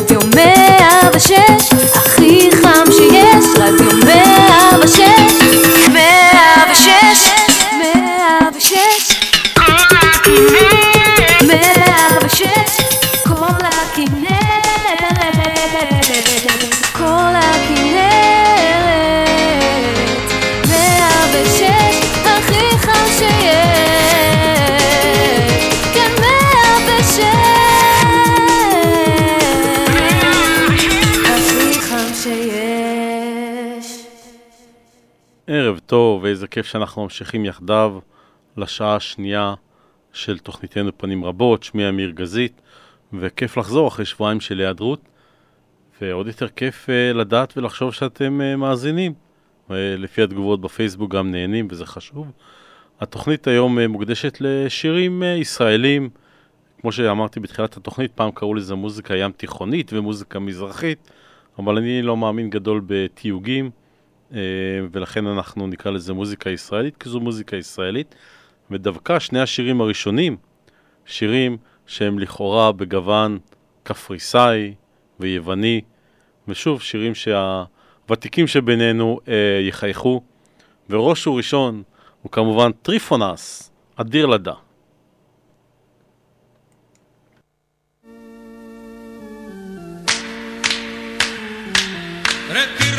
רדיו 106 טוב, ואיזה כיף שאנחנו ממשיכים יחדיו לשעה השנייה של תוכניתנו פנים רבות, שמי אמיר גזית, וכיף לחזור אחרי שבועיים של היעדרות, ועוד יותר כיף uh, לדעת ולחשוב שאתם uh, מאזינים. Uh, לפי התגובות בפייסבוק גם נהנים, וזה חשוב. התוכנית היום uh, מוקדשת לשירים uh, ישראלים, כמו שאמרתי בתחילת התוכנית, פעם קראו לזה מוזיקה ים תיכונית ומוזיקה מזרחית, אבל אני לא מאמין גדול בתיוגים. אה, ולכן אנחנו נקרא לזה מוזיקה ישראלית, כי זו מוזיקה ישראלית. ודווקא שני השירים הראשונים, שירים שהם לכאורה בגוון קפריסאי ויווני, ושוב, שירים שהוותיקים שבינינו אה, יחייכו, וראש וראשון הוא כמובן טריפונס, אדיר לדע. Retirlada,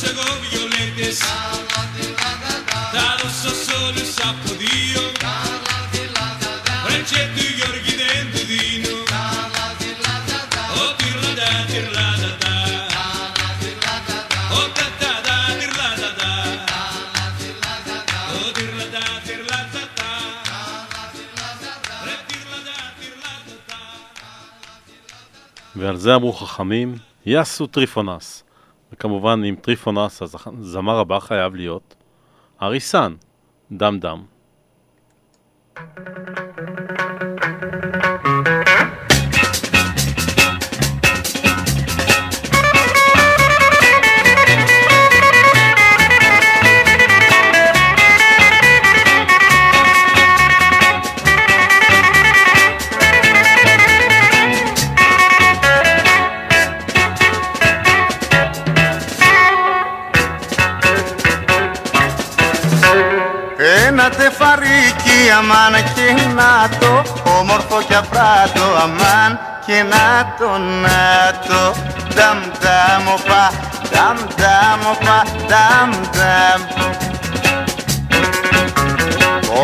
llegó Violetes. Darossa solo sapo Dio. Francetto e Giorgi Dentudino. O dirla da, dirla da da. O da da da, dirla da da. O dirla da, dirla da da. ועל זה אמרו חכמים, יסו טריפונס. וכמובן עם טריפון אס, הזמר הבא חייב להיות אריסן, דם דם. thank you αμάν και να το Όμορφο και απράτο. Αμάν και να το να το. Δαμ δαμ οπα, δαμ δαμ οπα, δαμ δαμ.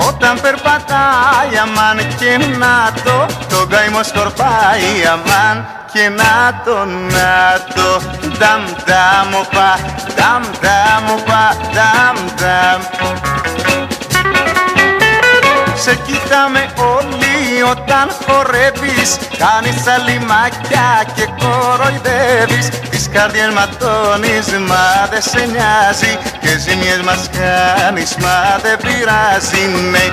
Όταν περπατάει αμάν και να το Το καημό σκορπάει. Αμάν και να το να το. Δαμ δαμ οπα, δαμ δαμ οπα, δαμ δαμ σε κοιτάμε όλοι όταν χορεύεις. Κάνεις αλιμάκια και κοροϊδεύεις. Τις καρδιές ματώνεις μα δεν σε νοιάζει. Και ζημιές μας κάνεις μα δεν πειράζει. Ναι.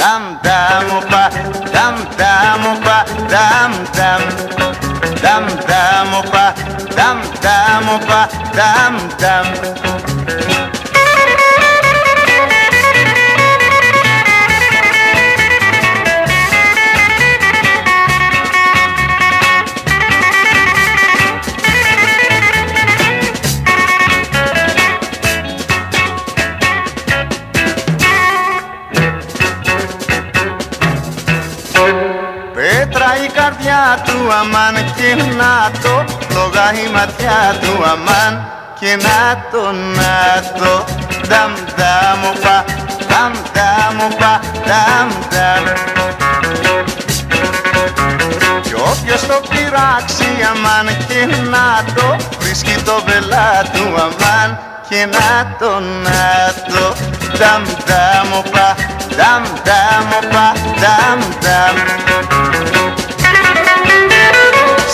Δαμ δαμ οπα, δαμ δαμ οπα, δαμ δαμ. Δαμ δαμ οπα, δαμ δαμ οπα, δαμ δαμ του αμάν και να το Φλόγα η ματιά του αμάν και να το να το. Δαμ δαμ οπα, δαμ δαμ οπα, δαμ δαμ. Κι όποιος το πειράξει αμάν και να το Βρίσκει το βελά του αμάν και να το να το. Δαμ δαμ οπα, δαμ δαμ οπα, δαμ δαμ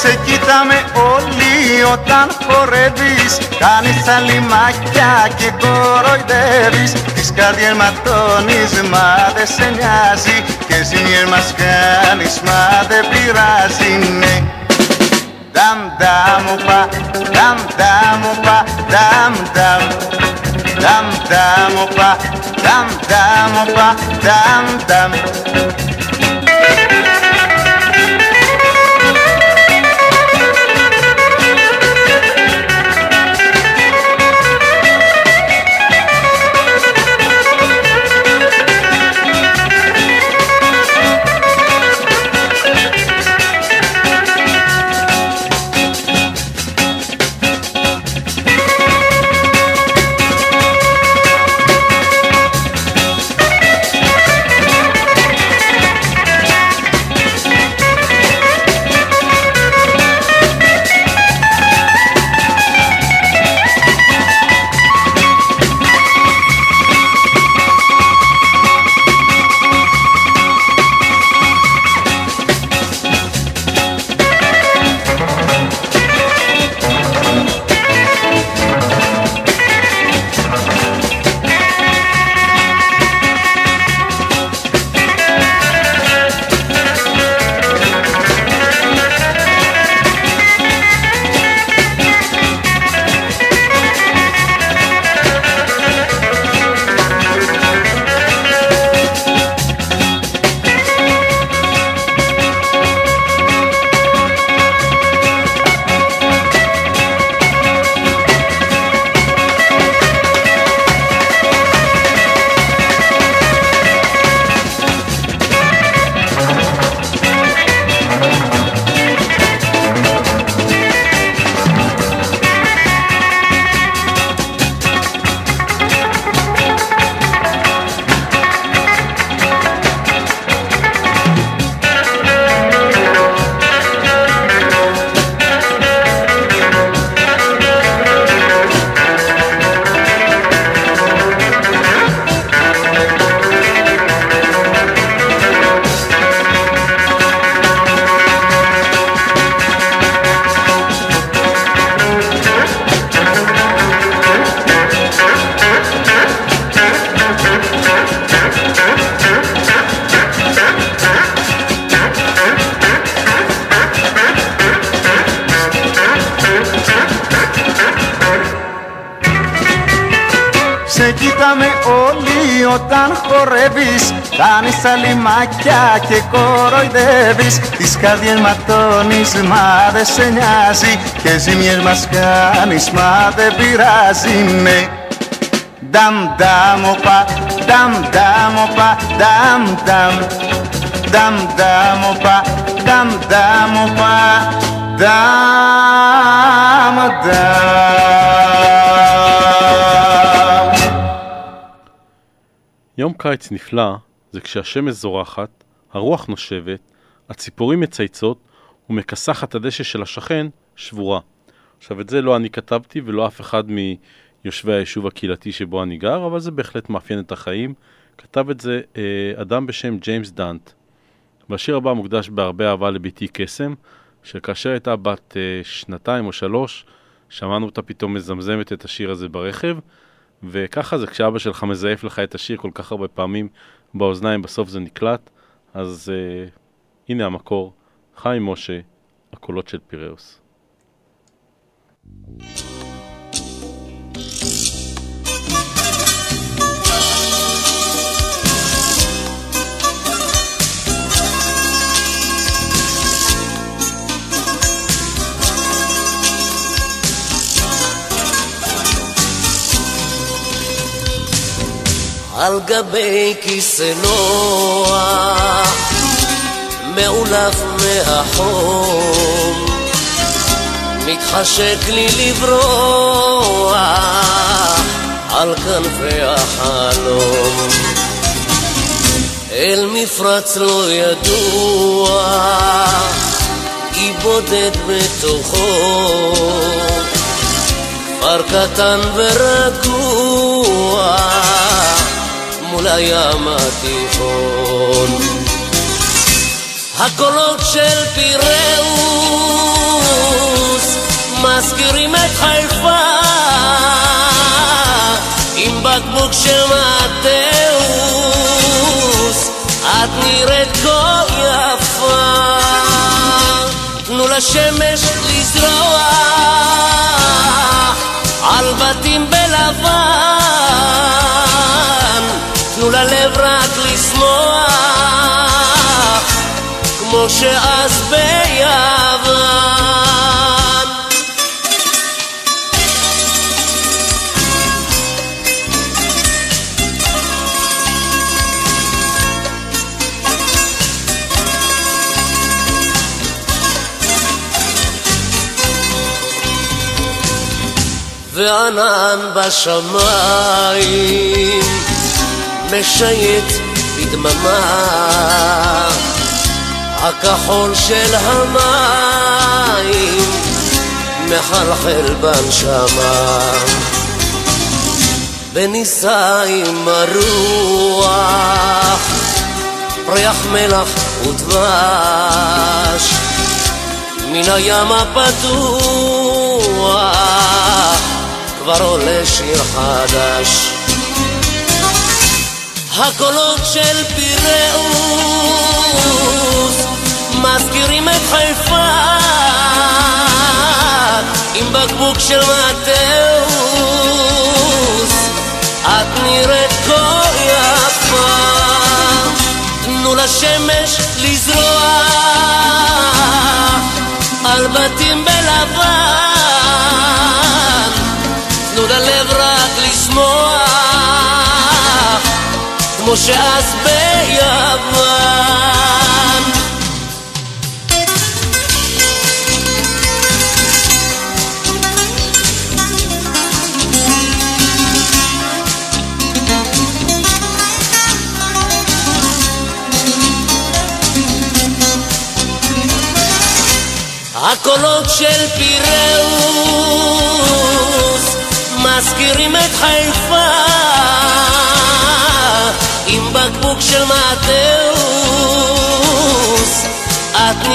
σε κοίταμε όλοι όταν χορεύεις. Κάνεις τα και κοροϊδεύεις. Τις καρδιές ματώνεις μα δεν σε νοιάζει. Και ζημιές μας κάνεις μα δεν πειράζει. Ναι. Dam dam πα, dam dam πα, dam dam, dam dam πα, dam dam πα, dam dam. όταν χορεύεις Κάνεις αλιμάκια και κοροϊδεύεις. Τις καρδιές ματώνεις μα δεν σε νοιάζει. Και ζημιές μας κάνεις μα δεν πειράζει. Ναι. Νταμ νταμ οπα, νταμ νταμ οπα, νταμ νταμ. Νταμ νταμ οπα, νταμ νταμ οπα, νταμ νταμ. יום קיץ נפלא זה כשהשמש זורחת, הרוח נושבת, הציפורים מצייצות ומכסחת הדשא של השכן שבורה. עכשיו את זה לא אני כתבתי ולא אף אחד מיושבי היישוב הקהילתי שבו אני גר, אבל זה בהחלט מאפיין את החיים. כתב את זה אה, אדם בשם ג'יימס דאנט. והשיר הבא מוקדש בהרבה אהבה לבתי קסם, שכאשר הייתה בת אה, שנתיים או שלוש, שמענו אותה פתאום מזמזמת את השיר הזה ברכב, וככה זה כשאבא שלך מזייף לך את השיר כל כך הרבה פעמים באוזניים, בסוף זה נקלט. אז uh, הנה המקור, חיים משה, הקולות של פיראוס. על גבי כיסא נוח, מאולף מהחום, מתחשק לי לברוח על כנפי החלום. אל מפרץ לא ידוע, אי בודד בתוכו. כפר קטן ורגוע מול הים התיכון. הקולות של פיראוס מזכירים את חיפה עם בקבוק של מטאוס את נראית כה יפה. תנו לשמש לזרוע על בתים בלבן, תנו ללב רק לשמוח, כמו שאז ביוון. וענן בשמיים משייט בדממה. הכחול של המים מחלחל בנשמה ונישא עם הרוח ריח מלח ודבש. מן הים הפתוח כבר עולה שיר חדש. הקולות של פיראוס מזכירים את חיפה עם בקבוק של מטאוס את נראית כה יפה תנו לשמש לזרוע על בתים בלבן כמו שאז ביוון. הקולות של פיראוס מזכירים את חיפה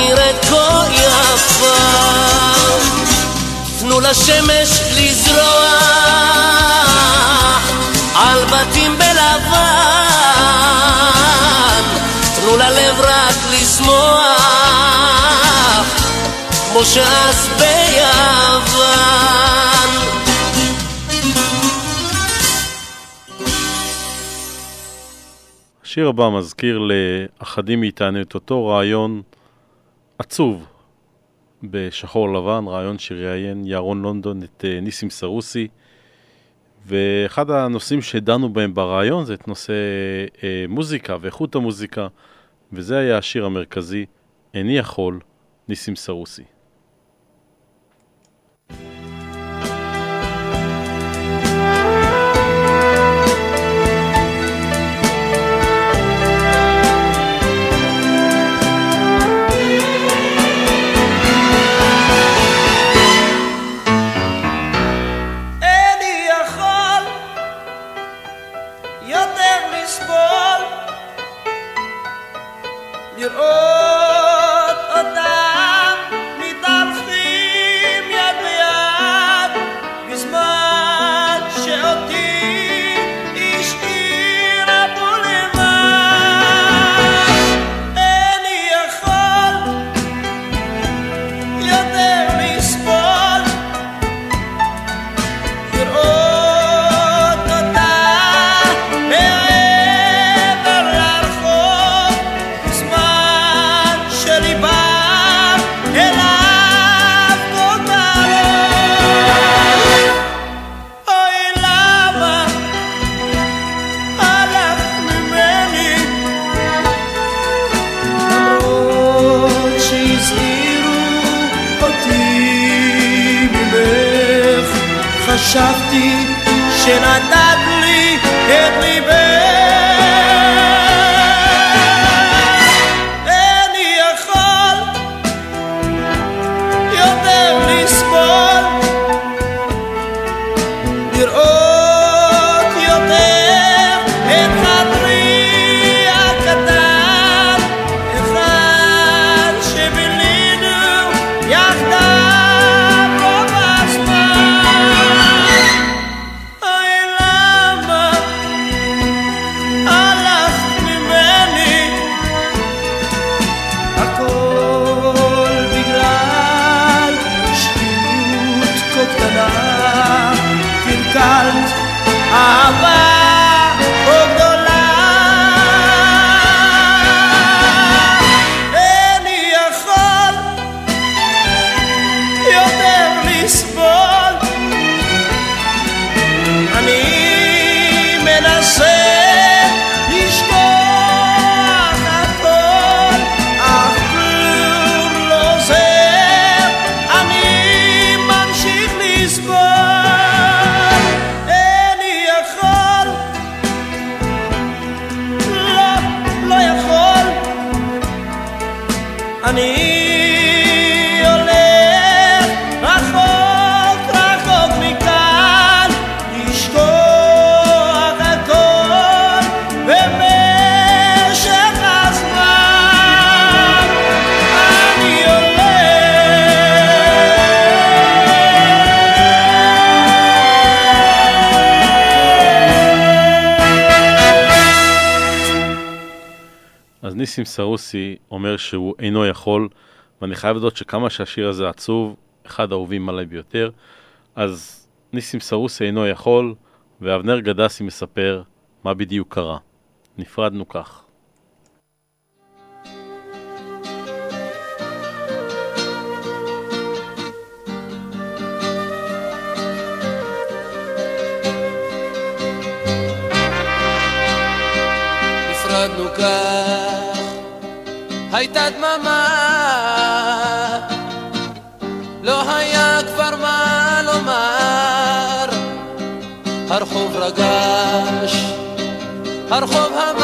נראית כה יפה. תנו לשמש לזרוע על בתים בלבן. תנו ללב רק לשמוח כמו שאז ביוון. השיר הבא מזכיר לאחדים מאיתנו את אותו רעיון עצוב בשחור לבן, רעיון שראיין ירון לונדון את אה, ניסים סרוסי. ואחד הנושאים שדנו בהם ברעיון זה את נושא אה, מוזיקה ואיכות המוזיקה, וזה היה השיר המרכזי, איני יכול, ניסים סרוסי. ניסים סרוסי אומר שהוא אינו יכול, ואני חייב לדעת שכמה שהשיר הזה עצוב, אחד האהובים עליי ביותר. אז ניסים סרוסי אינו יכול, ואבנר גדסי מספר מה בדיוק קרה. נפרדנו כך. כך, הייתה דממה, לא היה כבר מה לומר. הרחוב רגש, הרחוב המה,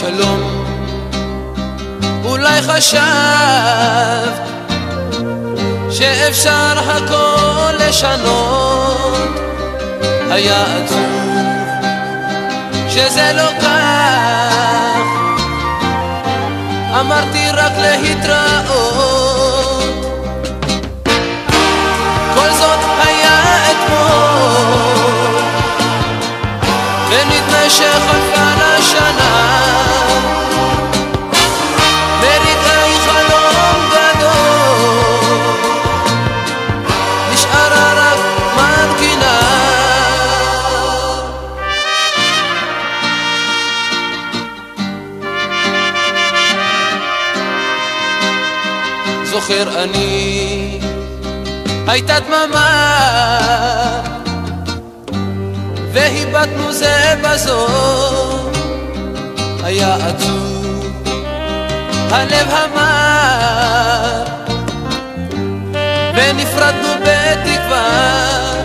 שלום. אולי חשבת שאפשר הכל לשנות? היה עצוב שזה לא כך. אמרתי רק להתראות. כל זאת היה אתמול. ונדמה שחלפה זוכר אני הייתה דממה. והיבטנו זה בזו היה עצוב הלב המר. ונפרדנו בתקווה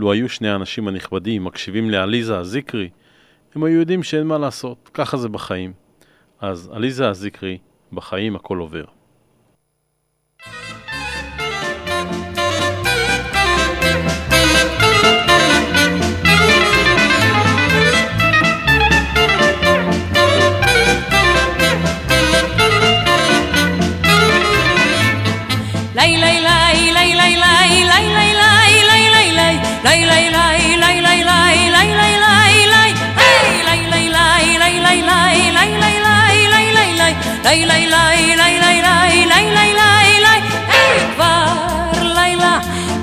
לו היו שני האנשים הנכבדים מקשיבים לעליזה הזיקרי, הם היו יודעים שאין מה לעשות, ככה זה בחיים. אז עליזה הזיקרי, בחיים הכל עובר.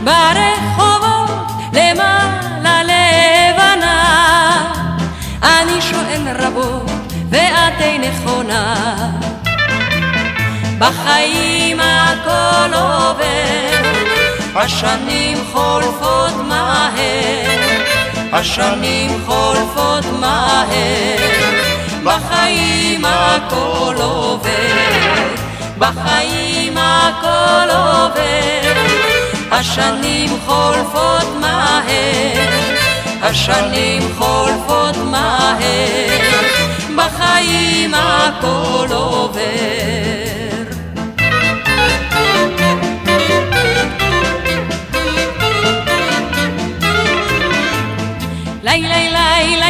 ברחובות למעלה לבנה. אני שואל רבות ואת אינך עונה בחיים הכל עובר, השנים חולפות מהר, השנים חולפות מהר, בחיים הכל עובר, בחיים הכל עובר, השנים חולפות מהר, השנים חולפות מהר, בחיים הכל עובר. lay lay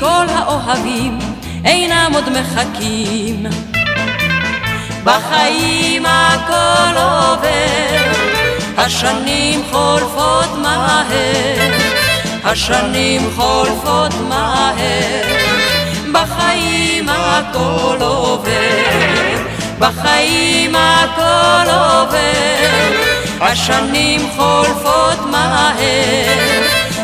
כל האוהבים אינם עוד מחכים. בחיים הכל עובר, השנים חולפות מהר, השנים חולפות מהר, בחיים הכל עובר, בחיים הכל עובר, השנים חולפות מהר,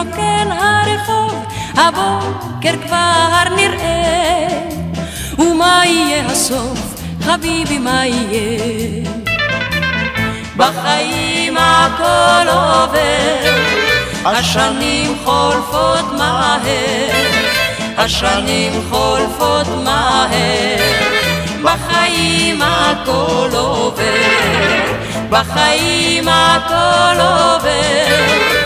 מתרוקן הרחוב הבוקר כבר נראה. ומה יהיה הסוף? חביבי מה יהיה? בחיים הכל עובר השנים חולפות מהר השנים חולפות מהר. בחיים הכל עובר, בחיים הכל עובר,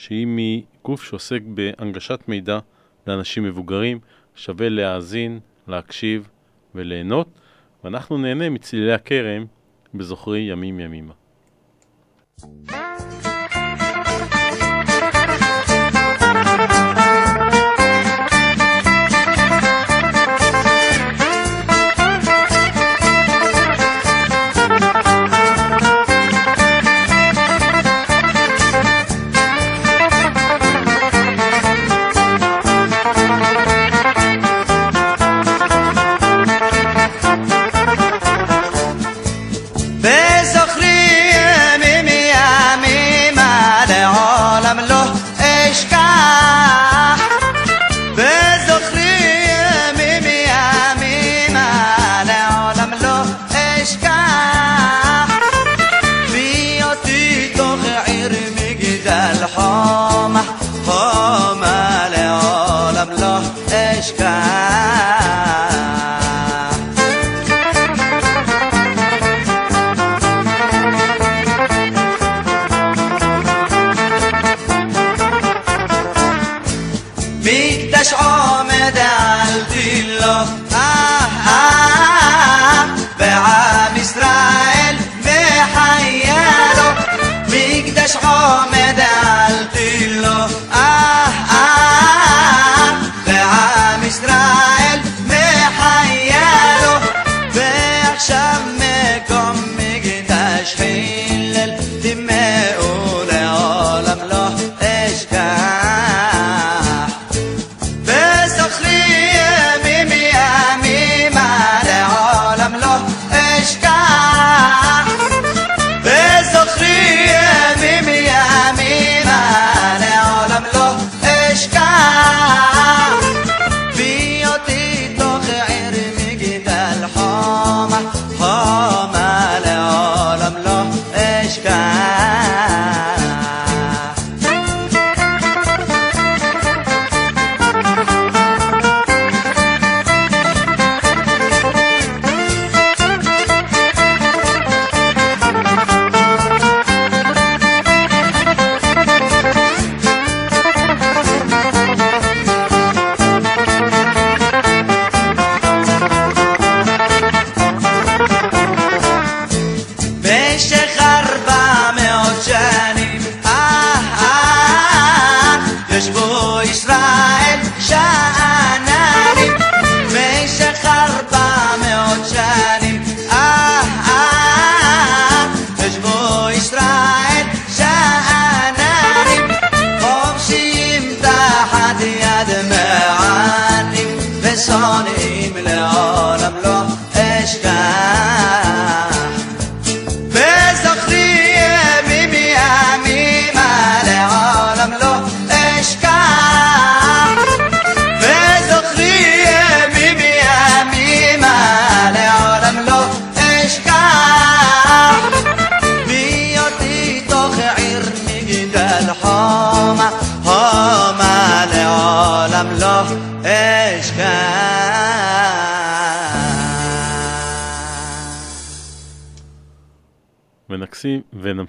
שהיא מגוף שעוסק בהנגשת מידע לאנשים מבוגרים, שווה להאזין, להקשיב וליהנות, ואנחנו נהנה מצלילי הכרם בזוכרי ימים ימימה.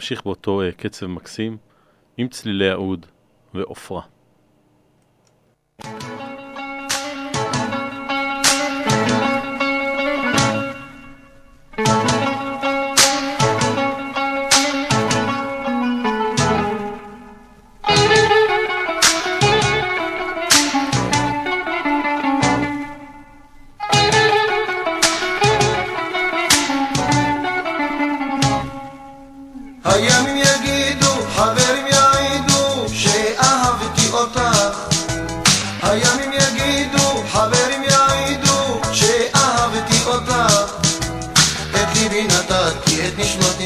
נמשיך באותו אה, קצב מקסים עם צלילי האוד ועופרה. thank you Jedni šmotni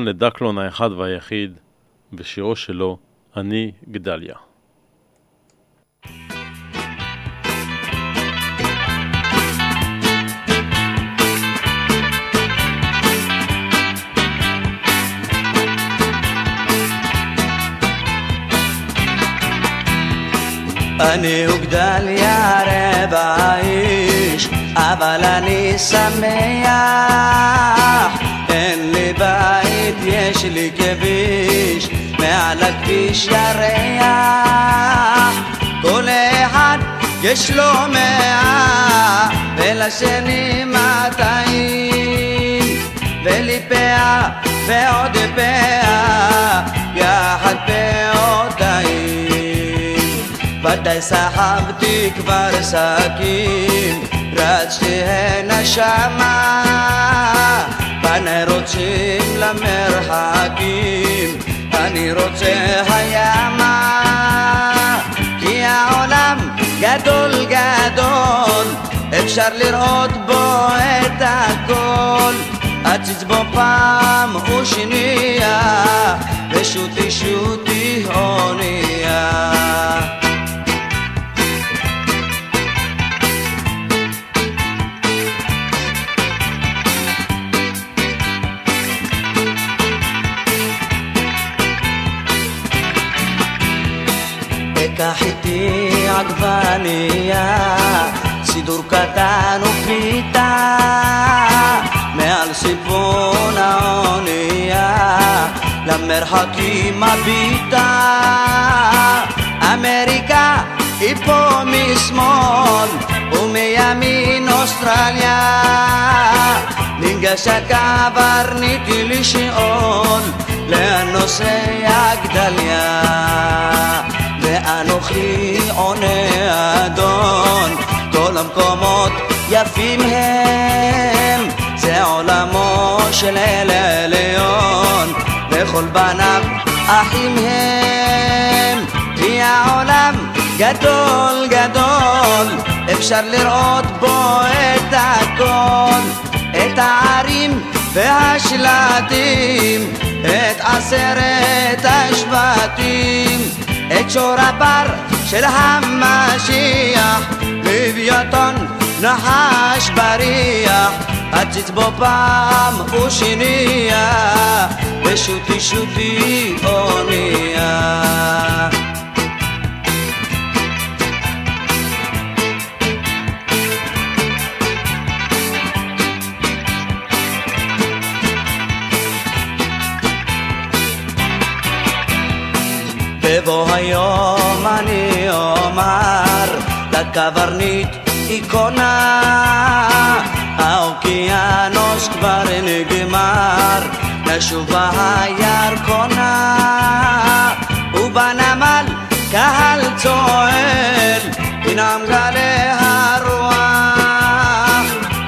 ומכאן לדקלון האחד והיחיד, ושירו שלו, אני גדליה. אני מעל הכביש ירח. כל אחד יש לו מאה, ולשני מאתיים. ולי פאה ועוד פאה, יחד פאותיים. ודאי סחבתי כבר שקים, רצתי הנה שמה, פניי רוצים למרחקים, אני רוצה הימה, כי העולם גדול גדול, אפשר לראות בו את הכל. עציץ בו פעם ושנייה, ושוטי שוטי אונייה. ξυπώνα όνεια La merhaki ma vita Αμερικά, υπομισμών που με αμήν Αυστραλία Νίγκα σε καβαρνή τη λύση όλ Ακδαλιά, σε αγδαλιά Με ανοχλή ο νεαντών Τόλαμ κομμότ για עולמו של אל עליון, וכל בניו אחים הם, כי העולם גדול גדול, אפשר לראות בו את הכל, את הערים והשלטים, את עשרת השבטים, את שור הבר של המשיח, לוויתן נחש בריח, עציץ בו פעם ושנייה, ושוטי שוטי אונייה. בבוא היום אני אומר לקברניט היא קונה האוקיינוס כבר נגמר. נשובה הירקונה ובנמל קהל צועל ינם גלי הרוח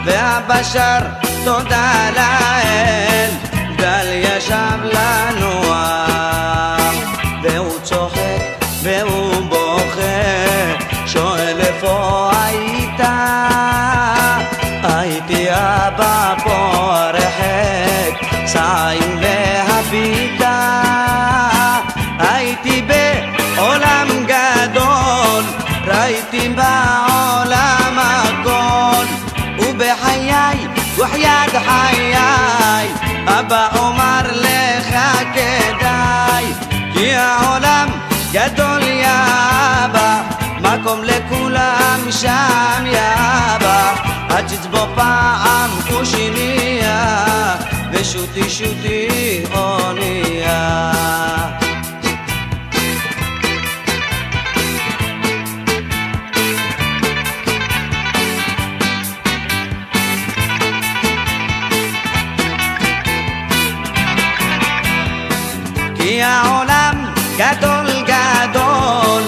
והבשר תודה לאל. גל ישב לנוח שם יא אבא עציץ בו פעם ושנייה ושוטי שוטי אונייה כי העולם גדול גדול,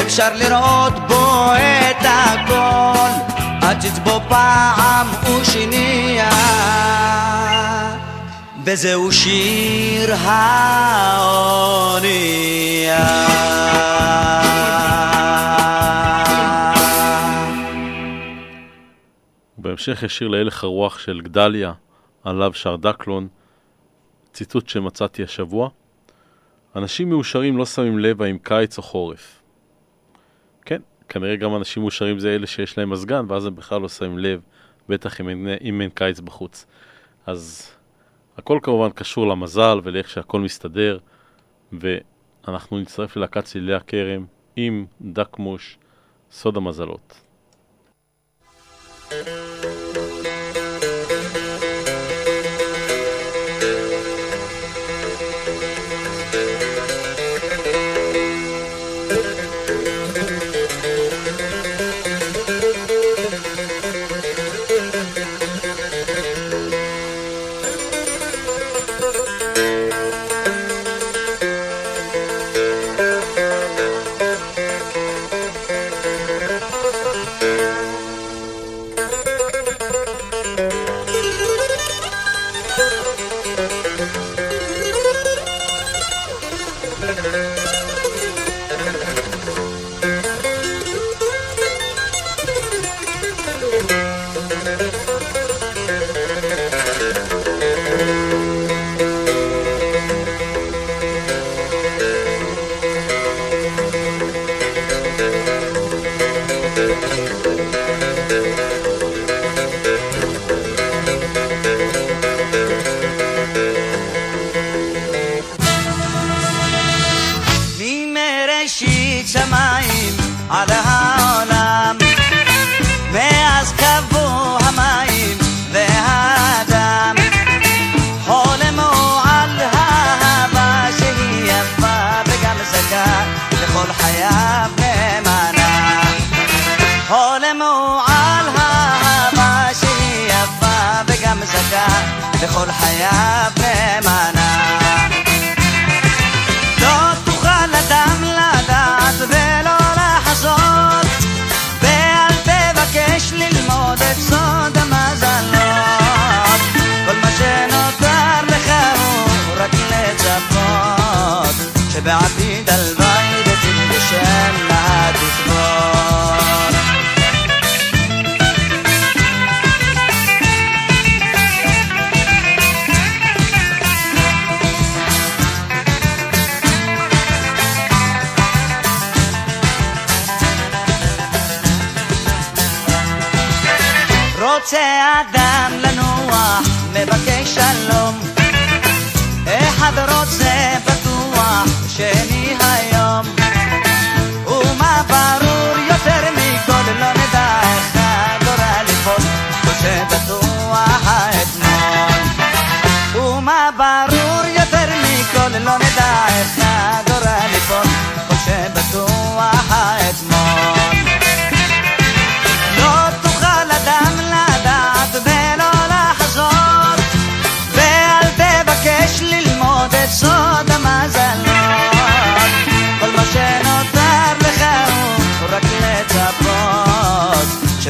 אפשר לראות בו את הכל, עציץ בו פעם ושנייה. וזהו שיר האונייה. בהמשך ישיר להלך הרוח של גדליה, עליו שר דקלון, ציטוט שמצאתי השבוע. אנשים מאושרים לא שמים לב האם קיץ או חורף. כנראה גם אנשים מאושרים זה אלה שיש להם מזגן, ואז הם בכלל לא שמים לב, בטח אם אין, אם אין קיץ בחוץ. אז הכל כמובן קשור למזל ולאיך שהכל מסתדר, ואנחנו נצטרף ללהקת צלילי הכרם עם דקמוש, סוד המזלות.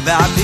לצפות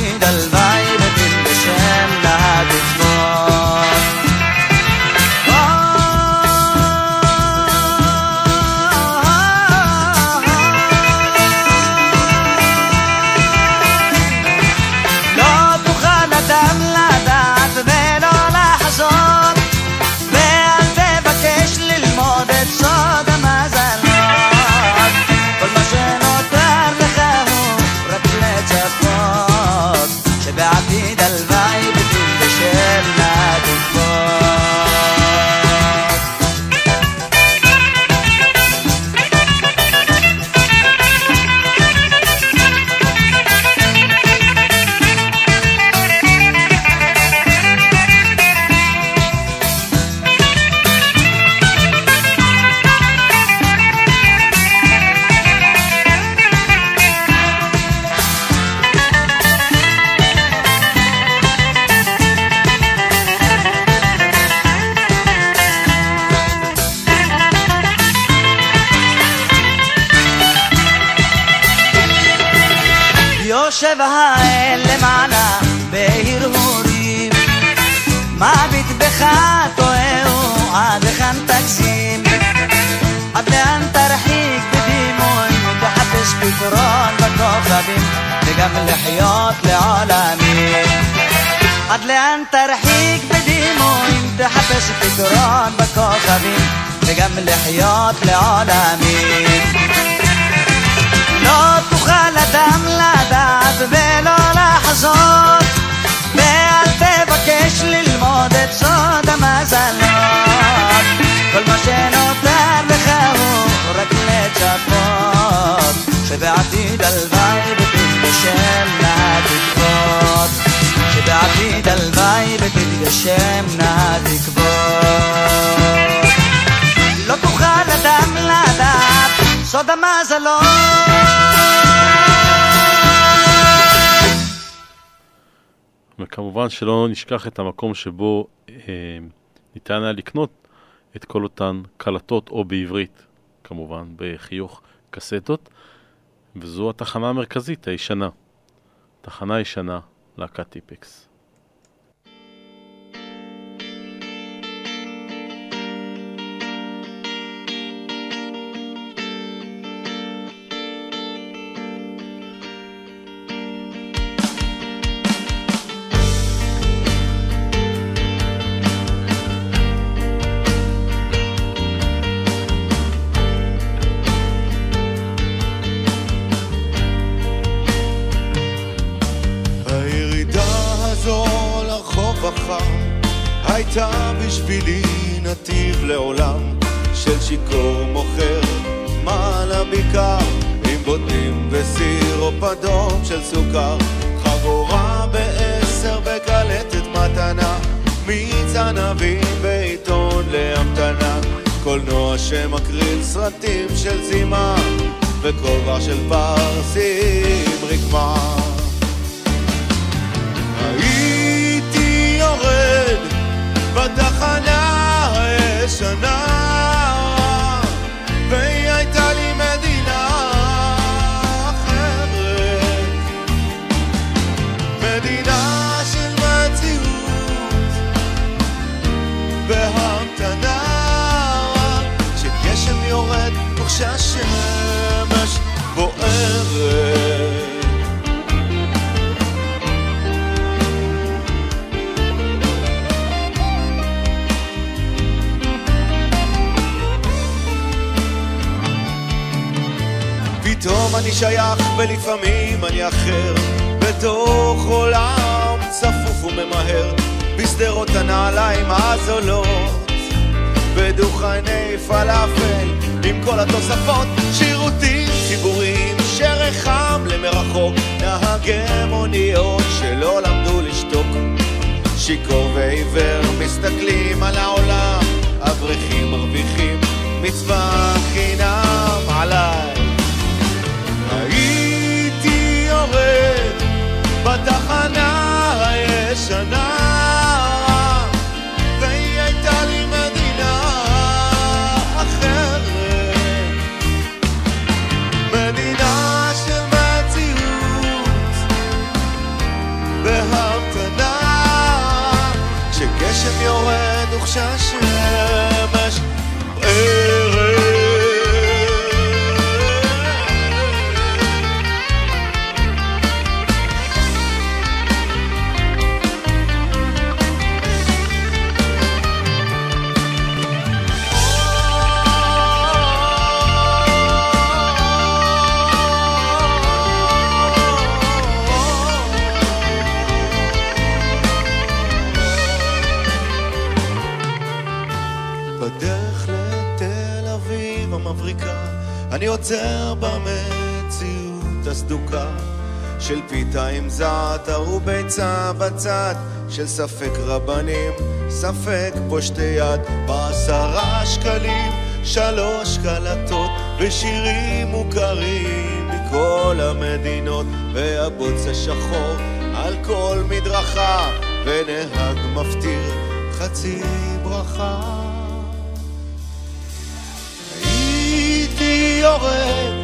לחיות לעולמים לא תוכל אדם לדעת ולא לחזור ואל תבקש ללמוד את סוד המזלות. כל מה שנותר לך הוא רק לצפות שבעתיד הלוואי ותתגשמנה התקוות שבעתיד הלוואי ותתגשמנה התקוות לא אדם לדעת סוד המזלות וכמובן שלא נשכח את המקום שבו אה, ניתן היה לקנות את כל אותן קלטות, או בעברית, כמובן, בחיוך קסטות, וזו התחנה המרכזית הישנה. תחנה ישנה, להקת טיפקס. סוכר. חגורה בעשר בקלטת מתנה. מיץ ענבים בעיתון להמתנה. קולנוע שמקרין סרטים של זימה. וכובע של פרסים רקמה שייך ולפעמים אני אחר. בתוך עולם צפוף וממהר בשדרות הנעליים הזולות. בדוכני פלאפל עם כל התוספות שירותים ציבוריים שרחם למרחוק. נהגי מוניות שלא למדו לשתוק. שיכור ועיוור מסתכלים על העולם. אברכים מרוויחים מצווה חינם עליי בתחנה הישנה והיא הייתה לי מדינה אחרת. מדינה של מציאות בהמתנה כשגשם יורד וכשהשמש אני עוצר במציאות הסדוקה של פיתה עם זעתר וביצה בצד, של ספק רבנים, ספק פושטי יד, בעשרה שקלים, שלוש קלטות, ושירים מוכרים מכל המדינות, והבוץ השחור על כל מדרכה, ונהג מפטיר חצי ברכה. יורד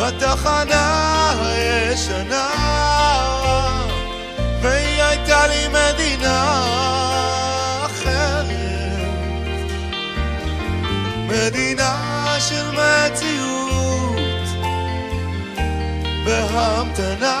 בתחנה הישנה והיא הייתה לי מדינה אחרת. מדינה של מציאות בהמתנה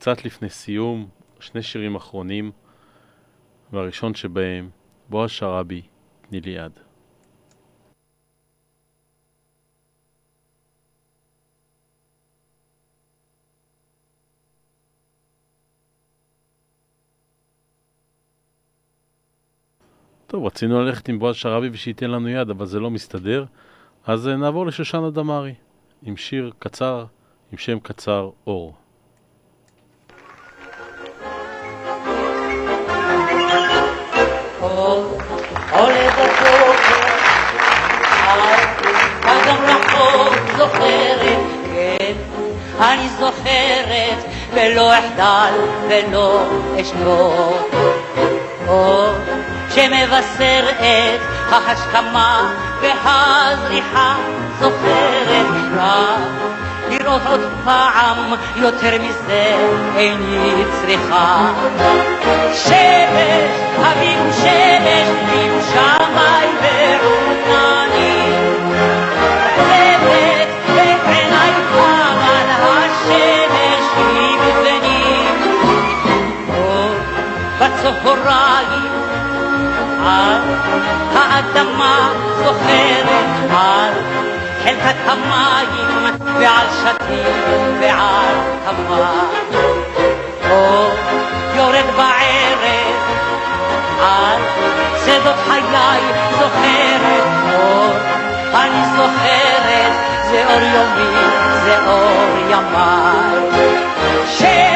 קצת לפני סיום, שני שירים אחרונים, והראשון שבהם, בועז שראבי, תני לי יד. טוב, רצינו ללכת עם בועז שראבי ושייתן לנו יד, אבל זה לא מסתדר, אז אה, נעבור לשושנה דמארי, עם שיר קצר, עם שם קצר, אור. ולא אחדל ולא אשתוק. אור שמבשר את ההשכמה והזריחה זוכרת רק לראות עוד פעם יותר מזה איני צריכה. שמש, אביב שמש, עם שמאי ועננים. על האדמה זוכרת על חלקת המים ועל שתים ועל כמר. או יורד בערב על שדות חיי זוכרת אור, אני זוכרת זה אור יומי, זה אור ימיי.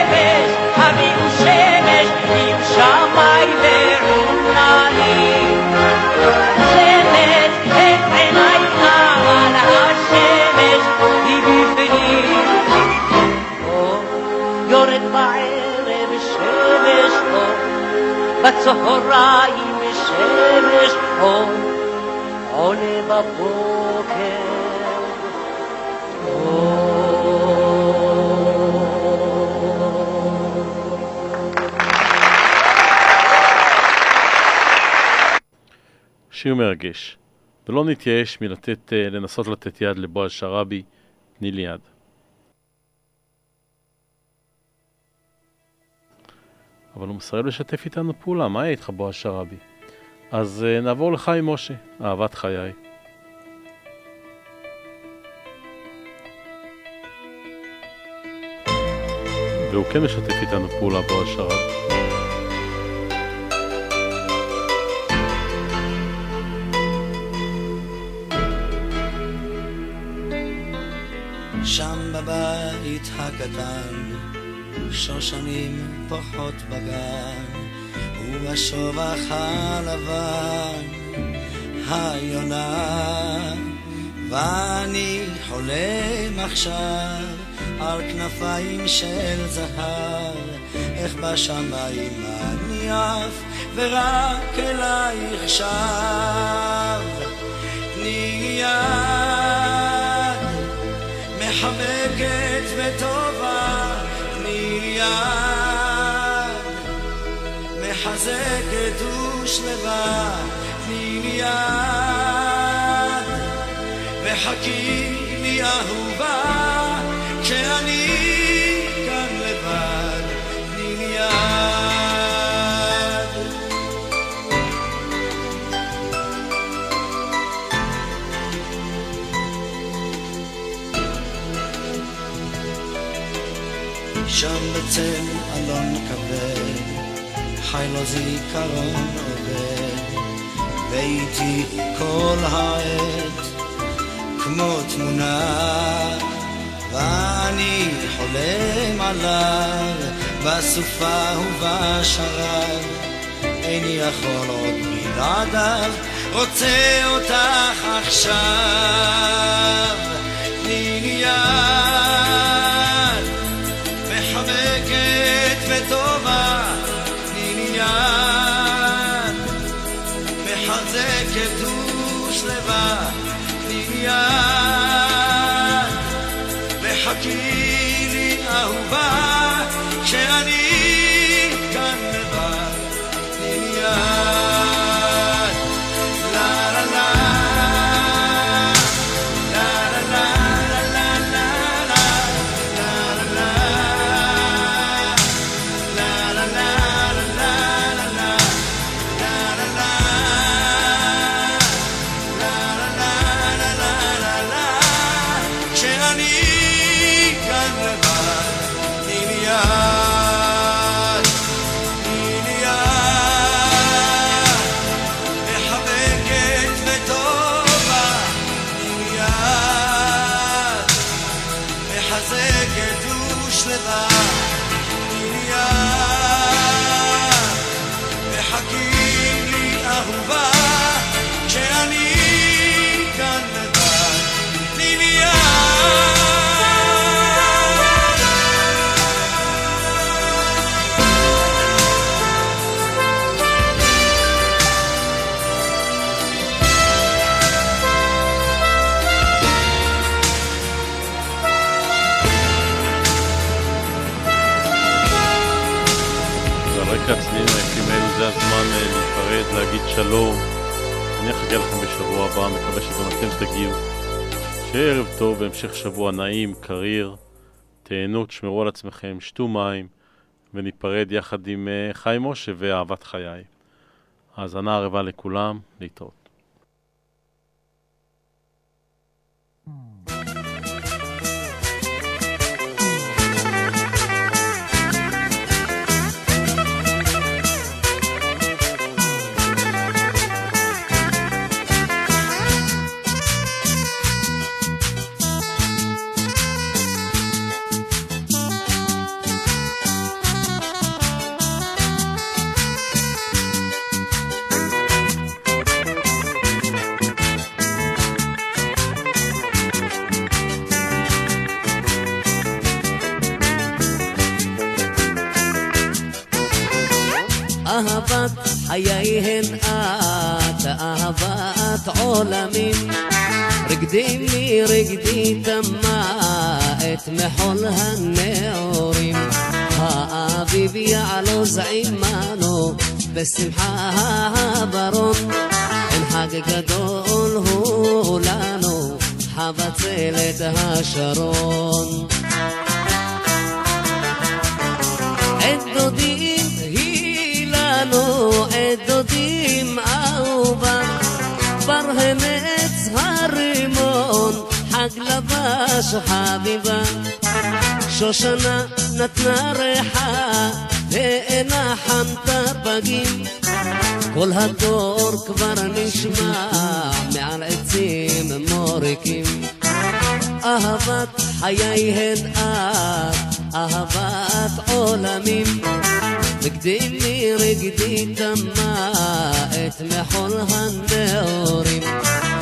בצהריים שמש אור, עולה בבוקר שיר מרגש. ולא נתייאש מלתת, אה, לתת יד לבועז שראבי, תני לי יד. אבל הוא מסרב לשתף איתנו פעולה, מה יהיה איתך בועז שראבי? אז uh, נעבור לחיים משה, אהבת חיי. והוא כן משתף איתנו פעולה, בועז שראבי. שם בבית הקטן, שושנים פורחות בגן, ובשובח הלבן, היונה. ואני חולם עכשיו על כנפיים של זהב, איך בשמיים אני עף, ורק אלייך שב. תני יד מחבקת וטובה, מיד מחזקת ושלווה תני מיד וחכי לי אהובה חי לו זיכרון עובד, ואיתי כל העת, כמו תמונה, ואני חולם עליו, בסופה ובשרב, איני יכול עוד בלעדיו, רוצה אותך עכשיו, יד. בה מיד. וחכי לי אהובה, כשאני והמשך שבוע נעים, קריר. תהנו, תשמרו על עצמכם, שתו מים, וניפרד יחד עם אה, חיים משה ואהבת חיי. האזנה ערבה לכולם, להתראות. עולמים. רקדי מי רקדי תמה את מחול הנעורים. האביב יעלוז עמנו בשמחה הברון. אין חג גדול הוא לנו, חבצלת השרון. חביבה. שושנה נתנה ריחה, ואינה חנתה פגים. כל הדור כבר נשמע מעל עצים מוריקים. אהבת חייהן את, אהבת עולמים. רקדי מי רקדי תמה את מחול הנעורים.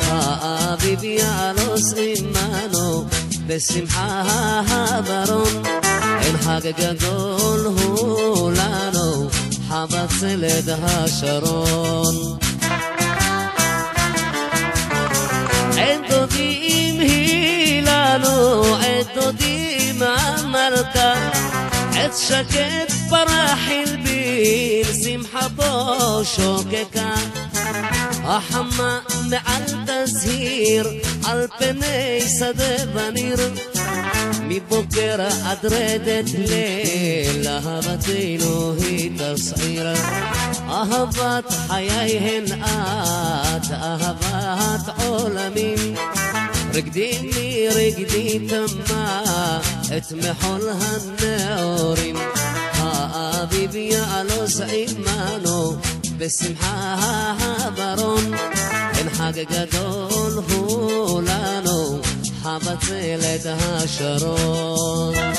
האביב יעלוס עמנו בשמחה הברון. אין חג גדול הוא לנו, חבצלת השרון. עת דודים היא לנו, עת דודים המלכה, עת שקט פרח הלבין, שמחתו שוקקה. החמה מעל תזהיר, על פני שדה וניר. מבוקר עד רדת ליל, אהבתנו היא תסעיר. אהבת חייהן את, אהבת עולמים. רקדי מי רקדי תמה את מחול הנעורים. האביב יעלוז עמנו בשמחה הברון. אין חג גדול הוא לנו, חבצלת השרון.